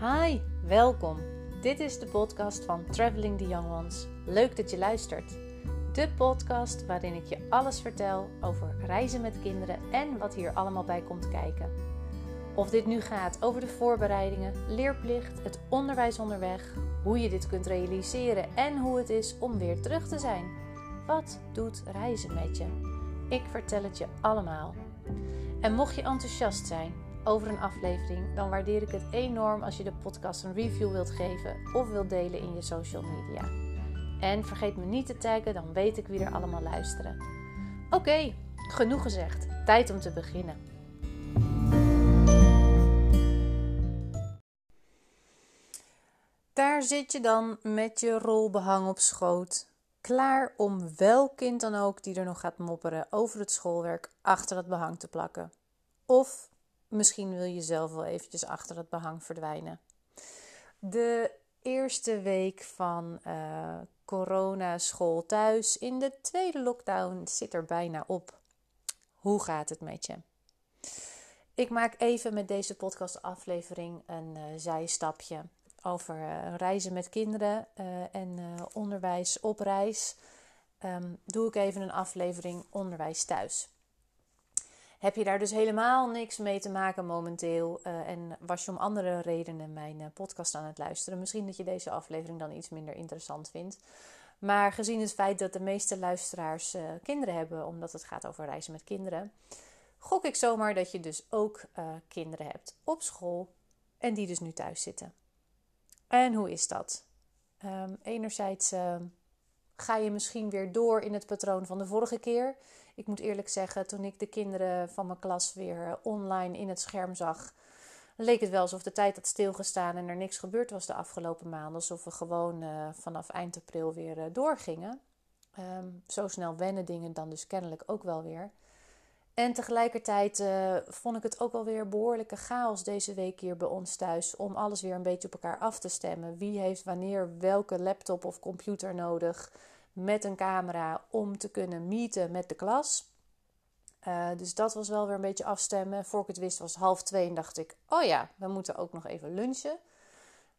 Hi, welkom. Dit is de podcast van Traveling the Young Ones. Leuk dat je luistert. De podcast waarin ik je alles vertel over reizen met kinderen en wat hier allemaal bij komt kijken. Of dit nu gaat over de voorbereidingen, leerplicht, het onderwijs onderweg, hoe je dit kunt realiseren en hoe het is om weer terug te zijn. Wat doet reizen met je? Ik vertel het je allemaal. En mocht je enthousiast zijn over een aflevering, dan waardeer ik het enorm als je de podcast een review wilt geven of wilt delen in je social media. En vergeet me niet te taggen, dan weet ik wie er allemaal luisteren. Oké, genoeg gezegd. Tijd om te beginnen. Daar zit je dan met je rolbehang op schoot, klaar om welk kind dan ook die er nog gaat mopperen over het schoolwerk achter het behang te plakken. Of misschien wil je zelf wel eventjes achter het behang verdwijnen. De eerste week van uh, corona school thuis in de tweede lockdown zit er bijna op. Hoe gaat het met je? Ik maak even met deze podcastaflevering een uh, zijstapje over uh, reizen met kinderen en onderwijs op reis. Um, doe ik even een aflevering onderwijs thuis heb je daar dus helemaal niks mee te maken momenteel uh, en was je om andere redenen mijn uh, podcast aan het luisteren, misschien dat je deze aflevering dan iets minder interessant vindt. Maar gezien het feit dat de meeste luisteraars uh, kinderen hebben, omdat het gaat over reizen met kinderen, gok ik zomaar dat je dus ook kinderen hebt op school en die dus nu thuis zitten. En hoe is dat? Um, enerzijds ehm, ga je misschien weer door in het patroon van de vorige keer. Ik moet eerlijk zeggen, toen ik de kinderen van mijn klas weer online in het scherm zag, leek het wel alsof de tijd had stilgestaan en er niks gebeurd was de afgelopen maanden. Alsof we gewoon uh, vanaf eind april weer uh, doorgingen. Um, zo snel wennen dingen dan dus kennelijk ook wel weer. En tegelijkertijd vond ik het ook wel weer behoorlijke chaos deze week hier bij ons thuis. Om alles weer een beetje op elkaar af te stemmen. Wie heeft wanneer welke laptop of computer nodig? Met een camera om te kunnen meeten met de klas. Uh, dus dat was wel weer een beetje afstemmen. Voor ik het wist was half twee en dacht ik, oh ja, we moeten ook nog even lunchen.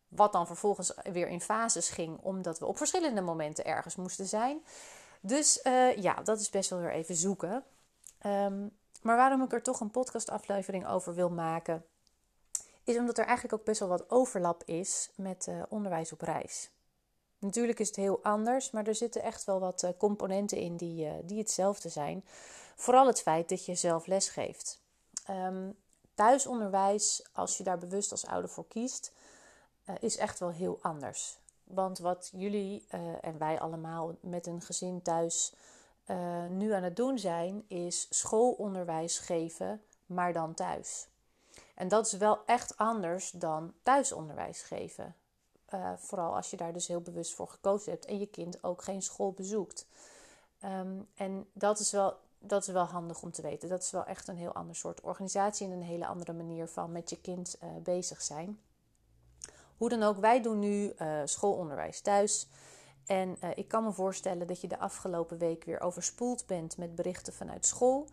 Wat dan vervolgens weer in fases ging, omdat we op verschillende momenten ergens moesten zijn. Dus uh, ja, dat is best wel weer even zoeken. Um, maar waarom ik er toch een podcastaflevering over wil maken, is omdat er eigenlijk ook best wel wat overlap is met uh, onderwijs op reis. Natuurlijk is het heel anders, maar er zitten echt wel wat uh, componenten in die, uh, die hetzelfde zijn. Vooral het feit dat je zelf lesgeeft. Um, thuisonderwijs, als je daar bewust als ouder voor kiest, uh, is echt wel heel anders. Want wat jullie en wij allemaal met een gezin thuis nu aan het doen zijn, is schoolonderwijs geven, maar dan thuis. En dat is wel echt anders dan thuisonderwijs geven. Uh, vooral als je daar dus heel bewust voor gekozen hebt en je kind ook geen school bezoekt. Um, en dat is, wel, dat is wel handig om te weten. Dat is wel echt een heel ander soort organisatie en een hele andere manier van met je kind uh, bezig zijn. Hoe dan ook, wij doen nu uh, schoolonderwijs thuis. En ik kan me voorstellen dat je de afgelopen week weer overspoeld bent met berichten vanuit school.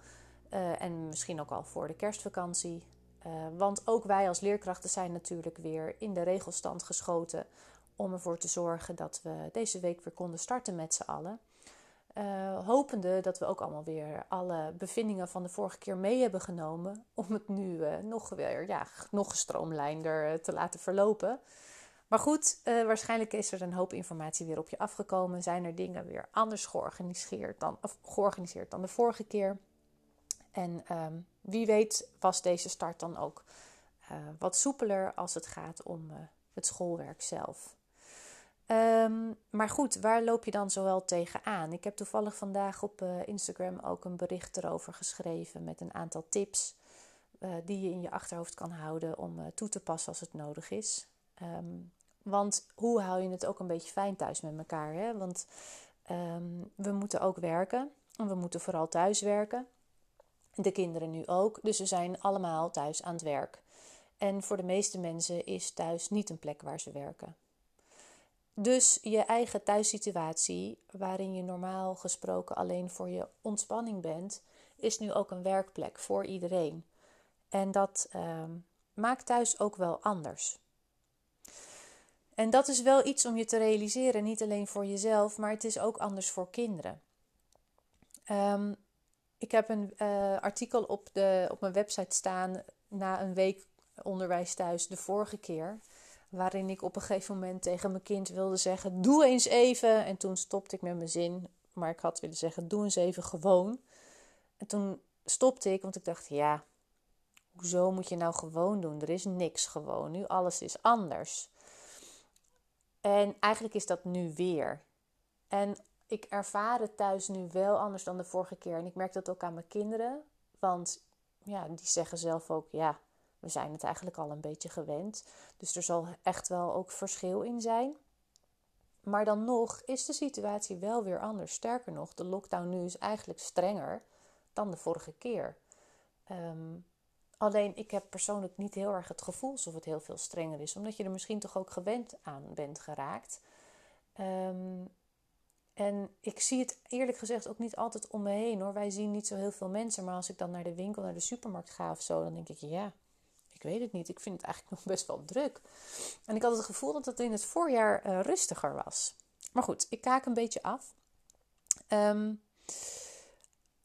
en misschien ook al voor de kerstvakantie. Uh, want ook wij als leerkrachten zijn natuurlijk weer in de regelstand geschoten om ervoor te zorgen dat we deze week weer konden starten met z'n allen. Uh, hopende dat we ook allemaal weer alle bevindingen van de vorige keer mee hebben genomen. Om het nu uh, nog weer ja, nog gestroomlijnder te laten verlopen. Maar goed, waarschijnlijk is er een hoop informatie weer op je afgekomen. Zijn er dingen weer anders georganiseerd dan, of georganiseerd dan de vorige keer. En um, wie weet was deze start dan ook uh, wat soepeler als het gaat om uh, het schoolwerk zelf. Um, maar goed, waar loop je dan zowel tegenaan? Ik heb toevallig vandaag op uh, Instagram ook een bericht erover geschreven met een aantal tips die je in je achterhoofd kan houden om toe te passen als het nodig is. Um, want hoe hou je het ook een beetje fijn thuis met elkaar? Hè? Want we moeten ook werken en we moeten vooral thuis werken. De kinderen nu ook. Dus ze zijn allemaal thuis aan het werk. En voor de meeste mensen is thuis niet een plek waar ze werken. Dus je eigen thuissituatie, waarin je normaal gesproken alleen voor je ontspanning bent, is nu ook een werkplek voor iedereen. En dat uh, maakt thuis ook wel anders. En dat is wel iets om je te realiseren, niet alleen voor jezelf, maar het is ook anders voor kinderen. Ehm, ik heb een uh, artikel op, de, op mijn website staan na een week onderwijs thuis de vorige keer. Waarin ik op een gegeven moment tegen mijn kind wilde zeggen: Doe eens even. En toen stopte ik met mijn zin. Maar ik had willen zeggen: Doe eens even gewoon. En toen stopte ik, want ik dacht: Ja, hoezo moet je nou gewoon doen? Er is niks gewoon. Nu alles is anders. En eigenlijk is dat nu weer. En ik ervaar het thuis nu wel anders dan de vorige keer. En ik merk dat ook aan mijn kinderen. Want ja, die zeggen zelf ook: Ja, we zijn het eigenlijk al een beetje gewend. Dus er zal echt wel ook verschil in zijn. Maar dan nog is de situatie wel weer anders. Sterker nog, de lockdown nu is eigenlijk strenger dan de vorige keer. Ehm, alleen ik heb persoonlijk niet heel erg het gevoel alsof het heel veel strenger is, omdat je er misschien toch ook gewend aan bent geraakt. Ehm, en ik zie het eerlijk gezegd ook niet altijd om me heen hoor. Wij zien niet zo heel veel mensen, maar als ik dan naar de winkel, naar de supermarkt ga of zo, dan denk ik ja, ik weet het niet. Ik vind het eigenlijk nog best wel druk. En ik had het gevoel dat het in het voorjaar uh, rustiger was. Maar goed, ik kaak een beetje af. Ehm,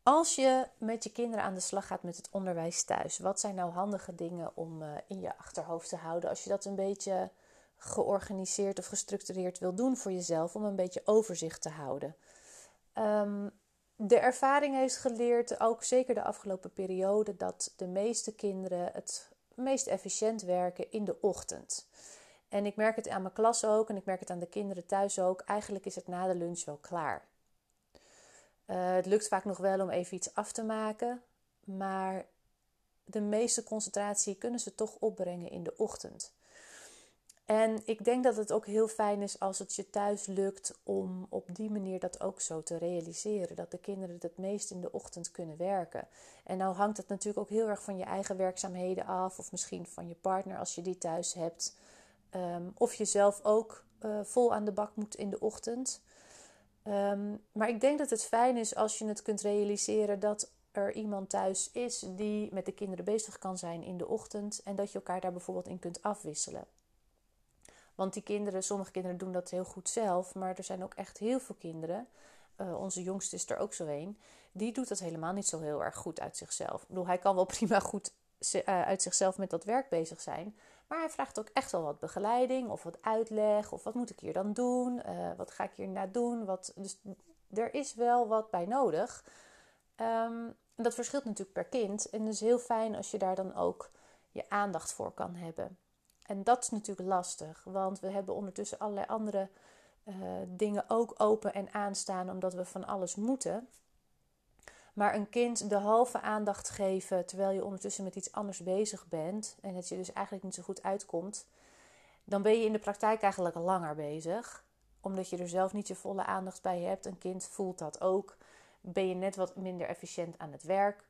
als je met je kinderen aan de slag gaat met het onderwijs thuis, wat zijn nou handige dingen om uh, in je achterhoofd te houden als je dat een beetje georganiseerd of gestructureerd wil doen voor jezelf, om een beetje overzicht te houden? Um, de ervaring heeft geleerd, ook zeker de afgelopen periode, dat de meeste kinderen het meest efficiënt werken in de ochtend. En ik merk het aan mijn klas ook en ik merk het aan de kinderen thuis ook. Eigenlijk is het na de lunch wel klaar. Uh, het lukt vaak nog wel om even iets af te maken, maar de meeste concentratie kunnen ze toch opbrengen in de ochtend. En ik denk dat het ook heel fijn is als het je thuis lukt om op die manier dat ook zo te realiseren. Dat de kinderen het meest in de ochtend kunnen werken. En nou hangt het natuurlijk ook heel erg van je eigen werkzaamheden af, of misschien van je partner als je die thuis hebt. Um, of je zelf ook uh, vol aan de bak moet in de ochtend. Um, maar ik denk dat het fijn is als je het kunt realiseren dat er iemand thuis is die met de kinderen bezig kan zijn in de ochtend en dat je elkaar daar bijvoorbeeld in kunt afwisselen. Want die kinderen, sommige kinderen doen dat heel goed zelf, maar er zijn ook echt heel veel kinderen. Uh, onze jongste is er ook zo een. Die doet dat helemaal niet zo heel erg goed uit zichzelf. Ik bedoel, hij kan wel prima goed uh, uit zichzelf met dat werk bezig zijn. Maar hij vraagt ook echt wel wat begeleiding of wat uitleg. Of wat moet ik hier dan doen? Uh, wat ga ik hierna doen? Wat, dus er is wel wat bij nodig. Um, dat verschilt natuurlijk per kind. En het is heel fijn als je daar dan ook je aandacht voor kan hebben. En dat is natuurlijk lastig, want we hebben ondertussen allerlei andere uh, dingen ook open en aanstaan omdat we van alles moeten. Maar een kind de halve aandacht geven terwijl je ondertussen met iets anders bezig bent en het je dus eigenlijk niet zo goed uitkomt, dan ben je in de praktijk eigenlijk langer bezig, omdat je er zelf niet je volle aandacht bij hebt. Een kind voelt dat ook. Ben je net wat minder efficiënt aan het werk.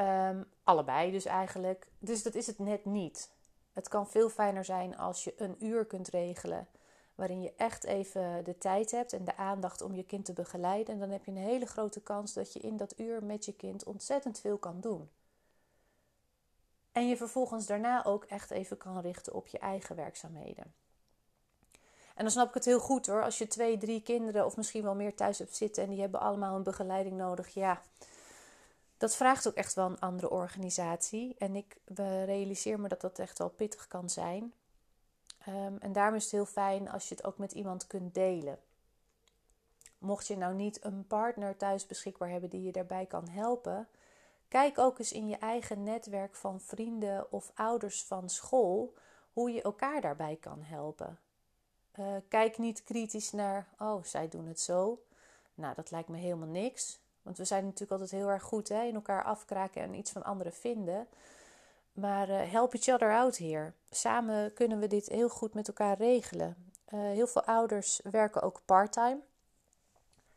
Um, allebei dus eigenlijk. Dus dat is het net niet. Het kan veel fijner zijn als je een uur kunt regelen waarin je echt even de tijd hebt en de aandacht om je kind te begeleiden. En dan heb je een hele grote kans dat je in dat uur met je kind ontzettend veel kan doen. En je vervolgens daarna ook echt even kan richten op je eigen werkzaamheden. En dan snap ik het heel goed hoor, als je twee, drie kinderen of misschien wel meer thuis hebt zitten en die hebben allemaal een begeleiding nodig. Ja, dat vraagt ook echt wel een andere organisatie. En ik realiseer me dat dat echt wel pittig kan zijn. Um, en daarom is het heel fijn als je het ook met iemand kunt delen. Mocht je nou niet een partner thuis beschikbaar hebben die je daarbij kan helpen, kijk ook eens in je eigen netwerk van vrienden of ouders van school hoe je elkaar daarbij kan helpen. Uh, kijk niet kritisch naar, oh, zij doen het zo. Nou, dat lijkt me helemaal niks. Want we zijn natuurlijk altijd heel erg goed hè, in elkaar afkraken en iets van anderen vinden. Maar uh, help each other out hier. Samen kunnen we dit heel goed met elkaar regelen. Uh, heel veel ouders werken ook parttime.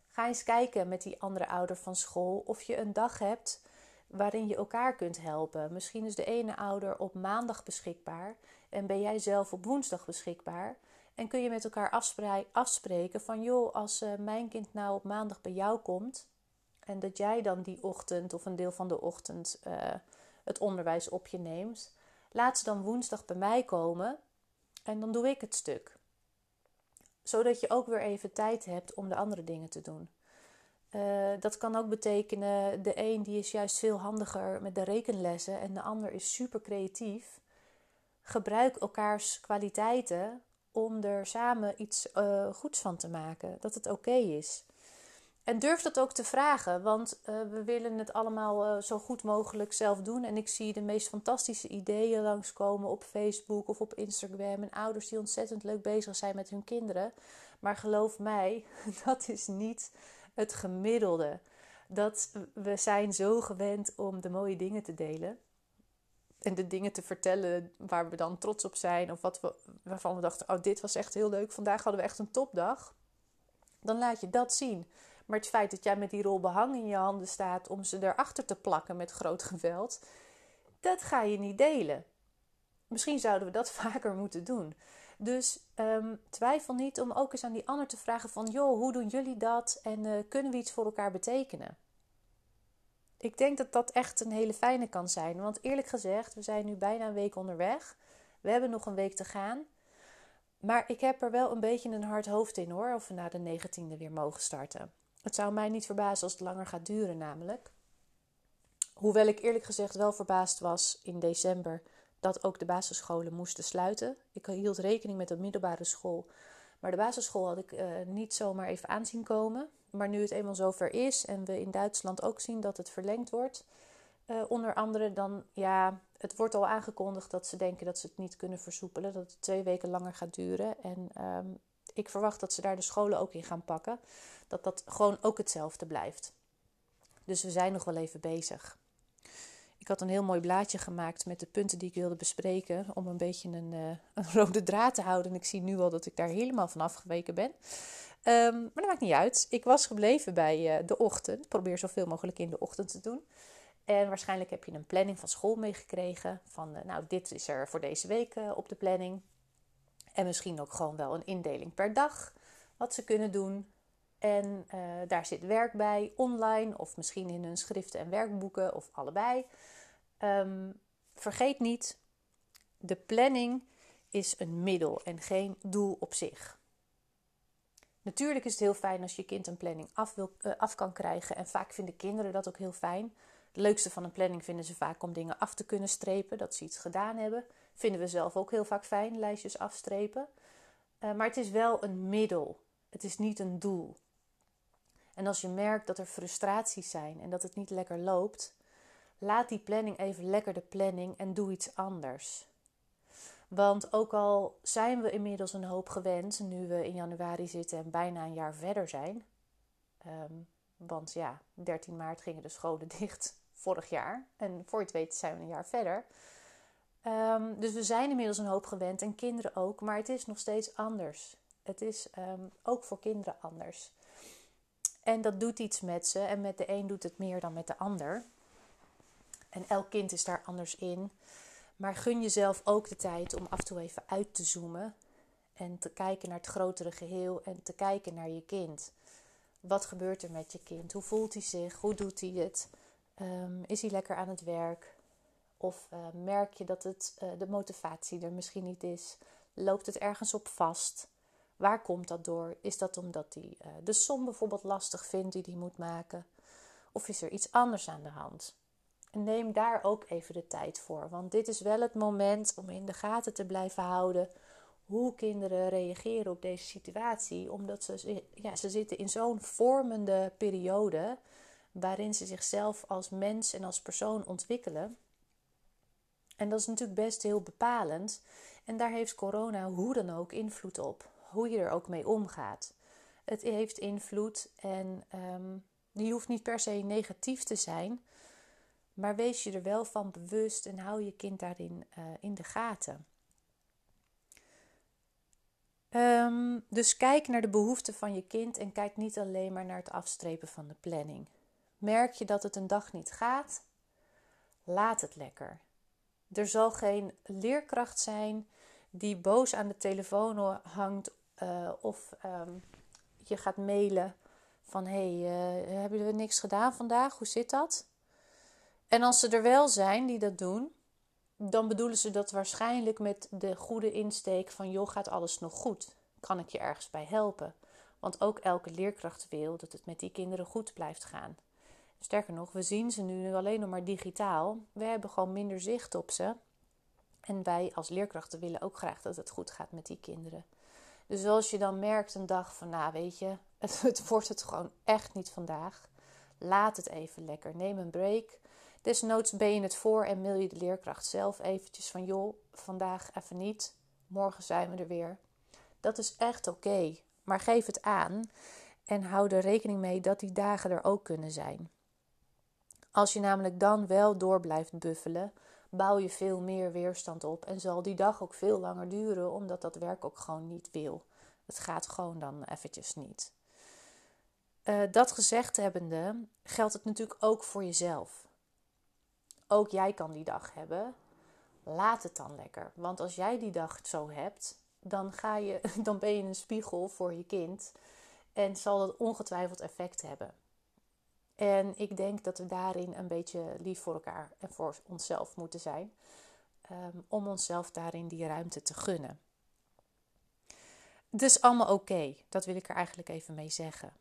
Ga eens kijken met die andere ouder van school of je een dag hebt waarin je elkaar kunt helpen. Misschien is de ene ouder op maandag beschikbaar en ben jij zelf op woensdag beschikbaar. En kun je met elkaar afspreken van joh, als uh, mijn kind nou op maandag bij jou komt, en dat jij dan die ochtend of een deel van de ochtend uh, het onderwijs op je neemt. Laat ze dan woensdag bij mij komen en dan doe ik het stuk. zodat je ook weer even tijd hebt om de andere dingen te doen. Uh, dat kan ook betekenen, de een die is juist veel handiger met de rekenlessen en de ander is super creatief. Gebruik elkaars kwaliteiten om er samen iets uh, goeds van te maken. Dat het oké is. En durf dat ook te vragen, want uh, we willen het allemaal uh, zo goed mogelijk zelf doen. En ik zie de meest fantastische ideeën langskomen op Facebook of op Instagram. En ouders die ontzettend leuk bezig zijn met hun kinderen. Maar geloof mij, dat is niet het gemiddelde. Dat we zijn zo gewend om de mooie dingen te delen. En de dingen te vertellen waar we dan trots op zijn. Of wat we, waarvan we dachten, oh dit was echt heel leuk. Vandaag hadden we echt een topdag. Dan laat je dat zien. Maar het feit dat jij met die rol behang in je handen staat om ze erachter te plakken met groot geweld, dat ga je niet delen. Misschien zouden we dat vaker moeten doen. Dus um, twijfel niet om ook eens aan die ander te vragen van... joh, hoe doen jullie dat en uh, kunnen we iets voor elkaar betekenen? Ik denk dat dat echt een hele fijne kan zijn. Want eerlijk gezegd, we zijn nu bijna een week onderweg. We hebben nog een week te gaan. Maar ik heb er wel een beetje een hard hoofd in hoor, of we na de 19e weer mogen starten. Het zou mij niet verbazen als het langer gaat duren, namelijk. Hoewel ik eerlijk gezegd wel verbaasd was in december dat ook de basisscholen moesten sluiten. Ik hield rekening met de middelbare school. Maar de basisschool had ik uh, niet zomaar even aanzien komen. Maar nu het eenmaal zover is en we in Duitsland ook zien dat het verlengd wordt, uh, onder andere dan, ja, het wordt al aangekondigd dat ze denken dat ze het niet kunnen versoepelen. Dat het twee weken langer gaat duren. En um, ik verwacht dat ze daar de scholen ook in gaan pakken. Dat dat gewoon ook hetzelfde blijft. Dus we zijn nog wel even bezig. Ik had een heel mooi blaadje gemaakt met de punten die ik wilde bespreken. Om een beetje een, een rode draad te houden. En ik zie nu al dat ik daar helemaal van afgeweken ben. Um, maar dat maakt niet uit. Ik was gebleven bij uh, de ochtend. Probeer zoveel mogelijk in de ochtend te doen. En waarschijnlijk heb je een planning van school meegekregen. Van uh, nou, dit is er voor deze week op de planning. En misschien ook gewoon wel een indeling per dag. Wat ze kunnen doen. En uh, daar zit werk bij, online of misschien in hun schriften en werkboeken of allebei. Um, vergeet niet, de planning is een middel en geen doel op zich. Natuurlijk is het heel fijn als je kind een planning af, wil, uh, af kan krijgen. En vaak vinden kinderen dat ook heel fijn. Het leukste van een planning vinden ze vaak om dingen af te kunnen strepen, dat ze iets gedaan hebben. Vinden we zelf ook heel vaak fijn, lijstjes afstrepen. Uh, maar het is wel een middel. Het is niet een doel. En als je merkt dat er frustraties zijn en dat het niet lekker loopt, laat die planning even lekker de planning en doe iets anders. Want ook al zijn we inmiddels een hoop gewend, nu we in januari zitten en bijna een jaar verder zijn. Um, want ja, 13 maart gingen de scholen dicht vorig jaar. En voor je het weet zijn we een jaar verder. Um, dus we zijn inmiddels een hoop gewend en kinderen ook, maar het is nog steeds anders. Het is um, ook voor kinderen anders. En dat doet iets met ze. En met de een doet het meer dan met de ander. En elk kind is daar anders in. Maar gun jezelf ook de tijd om af en toe even uit te zoomen. En te kijken naar het grotere geheel. En te kijken naar je kind. Wat gebeurt er met je kind? Hoe voelt hij zich? Hoe doet hij het? Um, is hij lekker aan het werk? Of uh, merk je dat het, uh, de motivatie er misschien niet is? Loopt het ergens op vast? Waar komt dat door? Is dat omdat hij uh, de som bijvoorbeeld lastig vindt die hij moet maken? Of is er iets anders aan de hand? Neem daar ook even de tijd voor. Want dit is wel het moment om in de gaten te blijven houden hoe kinderen reageren op deze situatie. Omdat ze, ja, ze zitten in zo'n vormende periode waarin ze zichzelf als mens en als persoon ontwikkelen. En dat is natuurlijk best heel bepalend. En daar heeft corona hoe dan ook invloed op hoe je er ook mee omgaat. Het heeft invloed en um, die hoeft niet per se negatief te zijn, maar wees je er wel van bewust en hou je kind daarin uh, in de gaten. Um, dus kijk naar de behoeften van je kind en kijk niet alleen maar naar het afstrepen van de planning. Merk je dat het een dag niet gaat? Laat het lekker. Er zal geen leerkracht zijn die boos aan de telefoon hangt uh, of um, je gaat mailen van hey, uh, hebben we niks gedaan vandaag? Hoe zit dat? En als ze er wel zijn die dat doen, dan bedoelen ze dat waarschijnlijk met de goede insteek van joh, gaat alles nog goed? kan ik je ergens bij helpen? Want ook elke leerkracht wil dat het met die kinderen goed blijft gaan. Sterker nog, we zien ze nu alleen nog maar digitaal. We hebben gewoon minder zicht op ze. En wij als leerkrachten willen ook graag dat het goed gaat met die kinderen. Dus als je dan merkt een dag van, nou weet je, het, het wordt het gewoon echt niet vandaag. Laat het even lekker. Neem een break. Desnoods ben je het voor en mail je de leerkracht zelf eventjes van, joh, vandaag even niet. Morgen zijn we er weer. Dat is echt oké. Maar geef het aan en hou er rekening mee dat die dagen er ook kunnen zijn. Als je namelijk dan wel door blijft buffelen, bouw je veel meer weerstand op en zal die dag ook veel langer duren, omdat dat werk ook gewoon niet wil. Het gaat gewoon dan eventjes niet. Uh, dat gezegd hebbende, geldt het natuurlijk ook voor jezelf. Ook jij kan die dag hebben. Laat het dan lekker. Want als jij die dag zo hebt, dan, ga je, dan ben je een spiegel voor je kind. En zal dat ongetwijfeld effect hebben. En ik denk dat we daarin een beetje lief voor elkaar en voor onszelf moeten zijn. Um, om onszelf daarin die ruimte te gunnen. Dus allemaal oké. Dat wil ik er eigenlijk even mee zeggen.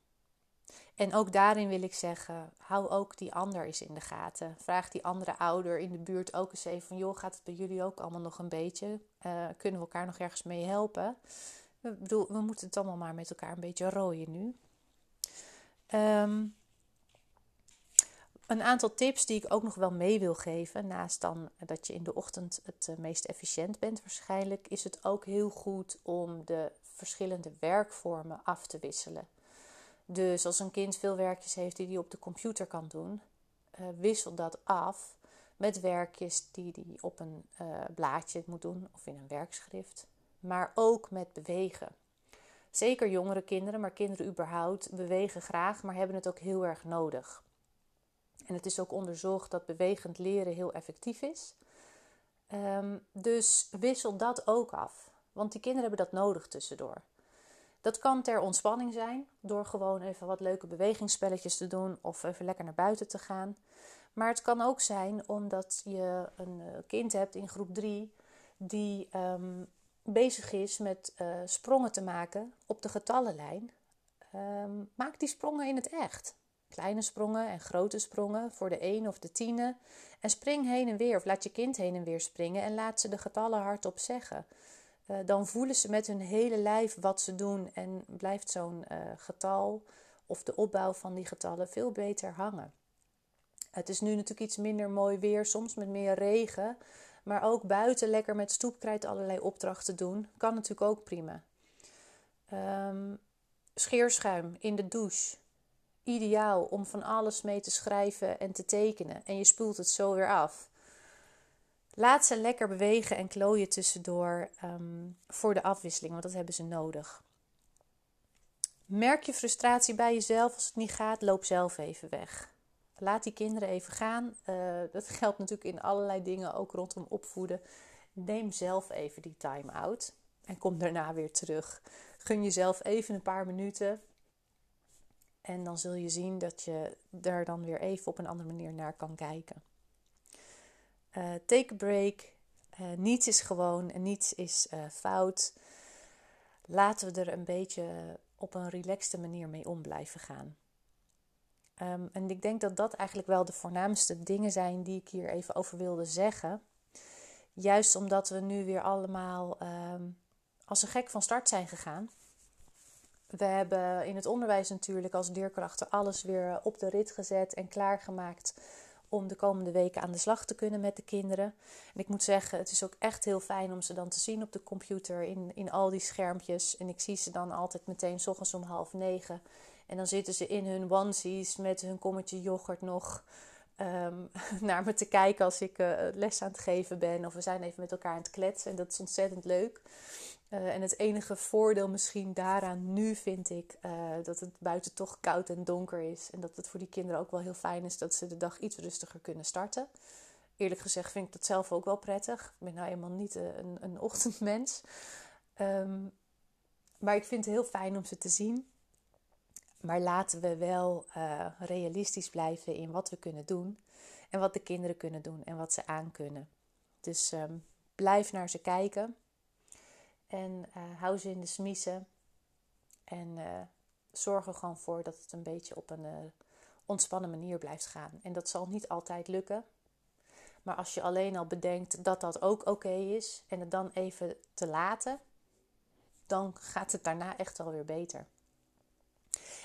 En ook daarin wil ik zeggen, hou ook die ander eens in de gaten. Vraag die andere ouder in de buurt ook eens even van... joh, gaat het bij jullie ook allemaal nog een beetje? Uh, kunnen we elkaar nog ergens mee helpen? Ik bedoel, we moeten het allemaal maar met elkaar een beetje rooien nu. Um, een aantal tips die ik ook nog wel mee wil geven, naast dan dat je in de ochtend het eh, meest efficiënt bent waarschijnlijk, is het ook heel goed om de verschillende werkvormen af te wisselen. Dus als een kind veel werkjes heeft die hij op de computer kan doen, uh, wissel dat af met werkjes die hij op een uh, blaadje moet doen of in een werkschrift, maar ook met bewegen. Zeker jongere kinderen, maar kinderen überhaupt bewegen graag, maar hebben het ook heel erg nodig. En het is ook onderzocht dat bewegend leren heel effectief is. Um, dus wissel dat ook af. Want die kinderen hebben dat nodig tussendoor. Dat kan ter ontspanning zijn, door gewoon even wat leuke bewegingsspelletjes te doen of even lekker naar buiten te gaan. Maar het kan ook zijn omdat je een eh, kind hebt in groep 3 die um, bezig is met uh, sprongen te maken op de getallenlijn. Um, maak die sprongen in het echt. Kleine sprongen en grote sprongen voor de 1 of de tiende. En spring heen en weer of laat je kind heen en weer springen en laat ze de getallen hardop zeggen. Uh, dan voelen ze met hun hele lijf wat ze doen en blijft zo'n uh, getal of de opbouw van die getallen veel beter hangen. Het is nu natuurlijk iets minder mooi weer, soms met meer regen. Maar ook buiten lekker met stoepkrijt allerlei opdrachten doen, kan natuurlijk ook prima. Um, scheerschuim in de douche ideaal om van alles mee te schrijven en te tekenen. En je spoelt het zo weer af. Laat ze lekker bewegen en klooien tussendoor um, voor de afwisseling, want dat hebben ze nodig. Merk je frustratie bij jezelf als het niet gaat, loop zelf even weg. Laat die kinderen even gaan. Uh, dat geldt natuurlijk in allerlei dingen, ook rondom opvoeden. Neem zelf even die time out en kom daarna weer terug. Gun jezelf even een paar minuten en dan zul je zien dat je daar dan weer even op een andere manier naar kan kijken. Uh, take a break. Uh, niets is gewoon en niets is uh, fout. Laten we er een beetje op een relaxte manier mee om blijven gaan. Um, en ik denk dat dat eigenlijk wel de voornaamste dingen zijn die ik hier even over wilde zeggen. Juist omdat we nu weer allemaal um, als een gek van start zijn gegaan. We hebben in het onderwijs natuurlijk als leerkrachten alles weer op de rit gezet en klaargemaakt om de komende weken aan de slag te kunnen met de kinderen. En ik moet zeggen, het is ook echt heel fijn om ze dan te zien op de computer in, in al die schermpjes. En ik zie ze dan altijd meteen s ochtends om half negen. En dan zitten ze in hun onesies met hun kommetje yoghurt nog um, naar me te kijken als ik uh, les aan het geven ben. Of we zijn even met elkaar aan het kletsen. En dat is ontzettend leuk. Uh, en het enige voordeel misschien daaraan nu vind ik uh, dat het buiten toch koud en donker is. En dat het voor die kinderen ook wel heel fijn is dat ze de dag iets rustiger kunnen starten. Eerlijk gezegd vind ik dat zelf ook wel prettig. Ik ben nou helemaal niet een, een ochtendmens. Um, maar ik vind het heel fijn om ze te zien. Maar laten we wel realistisch blijven in wat we kunnen doen. En wat de kinderen kunnen doen en wat ze aan kunnen. Dus um, blijf naar ze kijken. En uh, hou ze in de smiezen. En zorg er gewoon voor dat het een beetje op een ontspannen manier blijft gaan. En dat zal niet altijd lukken. Maar als je alleen al bedenkt dat dat ook oké is en het dan even te laten, dan gaat het daarna echt alweer beter.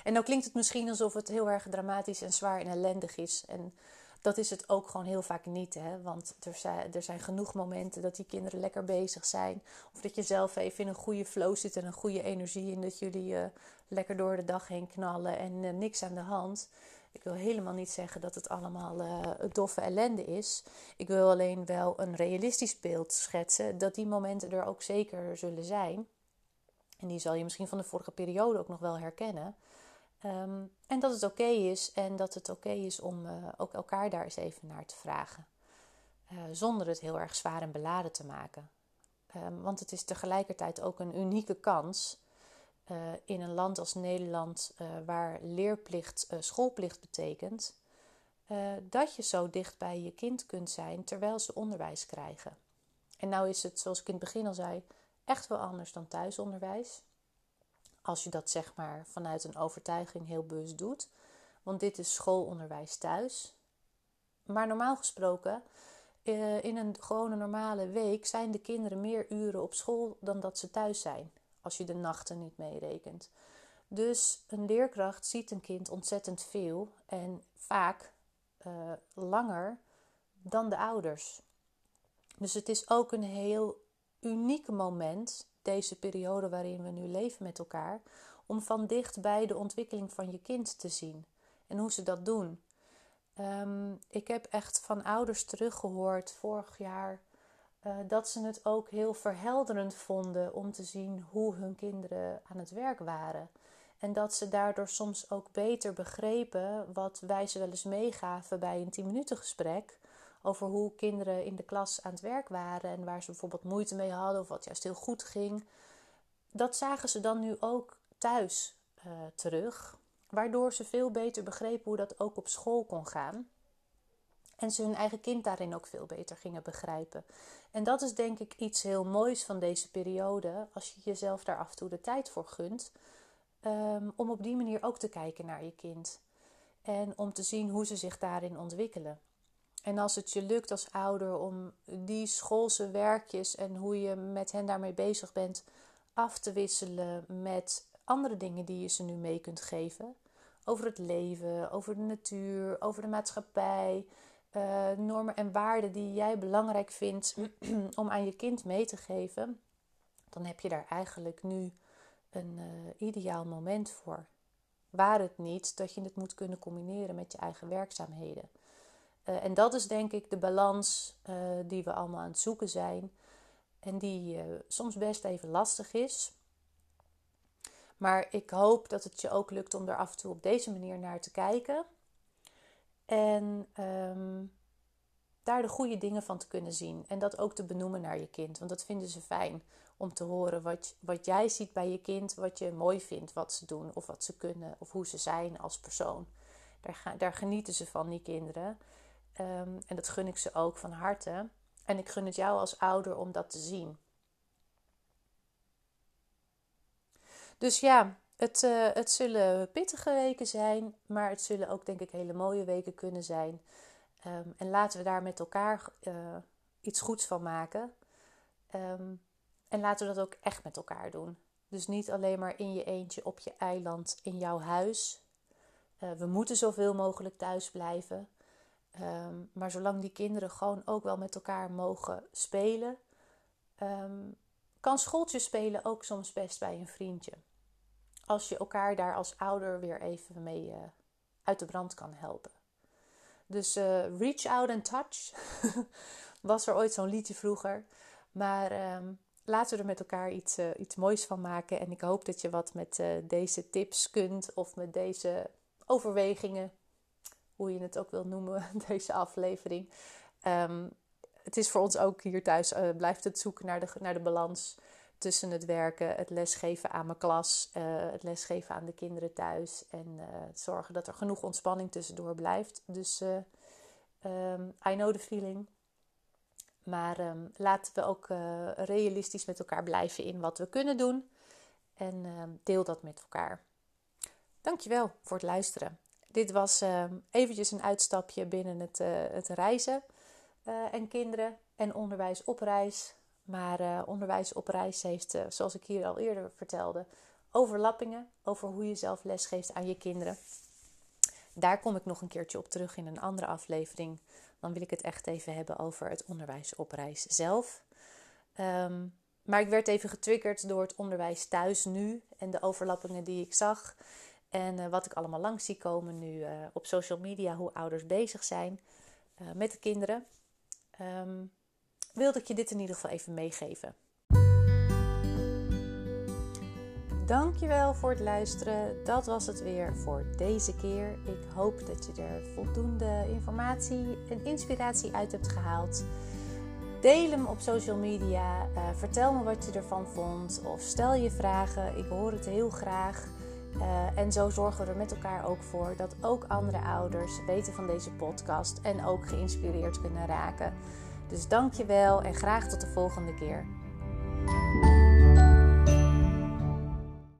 En dan klinkt het misschien alsof het heel erg dramatisch en zwaar en ellendig is. En dat is het ook gewoon heel vaak niet. Hè? Want er zijn, er zijn genoeg momenten dat die kinderen lekker bezig zijn. Of dat je zelf even in een goede flow zit en een goede energie. En dat jullie uh, lekker door de dag heen knallen en uh, niks aan de hand. Ik wil helemaal niet zeggen dat het allemaal uh, doffe ellende is. Ik wil alleen wel een realistisch beeld schetsen dat die momenten er ook zeker zullen zijn. En die zal je misschien van de vorige periode ook nog wel herkennen. Ehm, en dat het oké is en dat het oké is om uh, ook elkaar daar eens even naar te vragen. Uh, zonder het heel erg zwaar en beladen te maken. Um, want het is tegelijkertijd ook een unieke kans uh, in een land als Nederland, waar leerplicht schoolplicht betekent, dat je zo dicht bij je kind kunt zijn terwijl ze onderwijs krijgen. En nou is het, zoals ik in het begin al zei, echt wel anders dan thuisonderwijs. Als je dat zeg maar vanuit een overtuiging heel bewust doet. Want dit is schoolonderwijs thuis. Maar normaal gesproken, eh, in een gewone normale week zijn de kinderen meer uren op school dan dat ze thuis zijn. Als je de nachten niet meerekent. Dus een leerkracht ziet een kind ontzettend veel en vaak uh, langer dan de ouders. Dus het is ook een heel uniek moment deze periode waarin we nu leven met elkaar, om van dichtbij de ontwikkeling van je kind te zien en hoe ze dat doen. Um, ik heb echt van ouders teruggehoord vorig jaar uh, dat ze het ook heel verhelderend vonden om te zien hoe hun kinderen aan het werk waren. En dat ze daardoor soms ook beter begrepen wat wij ze wel eens meegaven bij een 10 minuten gesprek over hoe kinderen in de klas aan het werk waren en waar ze bijvoorbeeld moeite mee hadden of wat juist heel goed ging. Dat zagen ze dan nu ook thuis uh, terug, waardoor ze veel beter begrepen hoe dat ook op school kon gaan. En ze hun eigen kind daarin ook veel beter gingen begrijpen. En dat is denk ik iets heel moois van deze periode, als je jezelf daar af en toe de tijd voor gunt, um, om op die manier ook te kijken naar je kind. En om te zien hoe ze zich daarin ontwikkelen. En als het je lukt als ouder om die schoolse werkjes en hoe je met hen daarmee bezig bent af te wisselen met andere dingen die je ze nu mee kunt geven. Over het leven, over de natuur, over de maatschappij, uh, normen en waarden die jij belangrijk vindt om aan je kind mee te geven. Dan heb je daar eigenlijk nu een uh, ideaal moment voor. Waar het niet dat je het moet kunnen combineren met je eigen werkzaamheden. Uh, en dat is denk ik de balans uh, die we allemaal aan het zoeken zijn. En die uh, soms best even lastig is. Maar ik hoop dat het je ook lukt om er af en toe op deze manier naar te kijken. En um, daar de goede dingen van te kunnen zien. En dat ook te benoemen naar je kind. Want dat vinden ze fijn om te horen wat, wat jij ziet bij je kind. Wat je mooi vindt wat ze doen of wat ze kunnen. Of hoe ze zijn als persoon. Daar, daar genieten ze van, die kinderen. Um, en dat gun ik ze ook van harte. En ik gun het jou als ouder om dat te zien. Dus ja, het, uh, het zullen pittige weken zijn, maar het zullen ook denk ik hele mooie weken kunnen zijn. Um, en laten we daar met elkaar uh, iets goeds van maken. Um, en laten we dat ook echt met elkaar doen. Dus niet alleen maar in je eentje op je eiland in jouw huis. Uh, we moeten zoveel mogelijk thuis blijven. Um, maar zolang die kinderen gewoon ook wel met elkaar mogen spelen, um, kan schooltje spelen ook soms best bij een vriendje. Als je elkaar daar als ouder weer even mee uh, uit de brand kan helpen. Dus uh, reach out and touch was er ooit zo'n liedje vroeger. Maar um, laten we er met elkaar iets, uh, iets moois van maken. En ik hoop dat je wat met deze tips kunt of met deze overwegingen hoe je het ook wil noemen, deze aflevering. Um, het is voor ons ook hier thuis, uh, blijft het zoeken naar de, naar de balans tussen het werken, het lesgeven aan mijn klas, uh, het lesgeven aan de kinderen thuis en uh, zorgen dat er genoeg ontspanning tussendoor blijft. Dus um, I know the feeling. Maar um, laten we ook realistisch met elkaar blijven in wat we kunnen doen. En ehm, deel dat met elkaar. Dankjewel voor het luisteren. Dit was ehm, eventjes een uitstapje binnen het, uh, het reizen uh, en kinderen en onderwijs op reis. Maar uh, onderwijs op reis heeft, zoals ik hier al eerder vertelde, overlappingen over hoe je zelf lesgeeft aan je kinderen. Daar kom ik nog een keertje op terug in een andere aflevering. Dan wil ik het echt even hebben over het onderwijs op reis zelf. Um, maar ik werd even getriggerd door het onderwijs thuis nu en de overlappingen die ik zag. En uh, wat ik allemaal langs zie komen nu uh, op social media, hoe ouders bezig zijn uh, met de kinderen. Um, wilde ik je dit in ieder geval even meegeven. Dankjewel voor het luisteren. Dat was het weer voor deze keer. Ik hoop dat je er voldoende informatie en inspiratie uit hebt gehaald. Deel hem op social media. Vertel me wat je ervan vond. Of stel je vragen. Ik hoor het heel graag. Uh, en zo zorgen we er met elkaar ook voor dat ook andere ouders weten van deze podcast en ook geïnspireerd kunnen raken. Dus dank je wel en graag tot de volgende keer.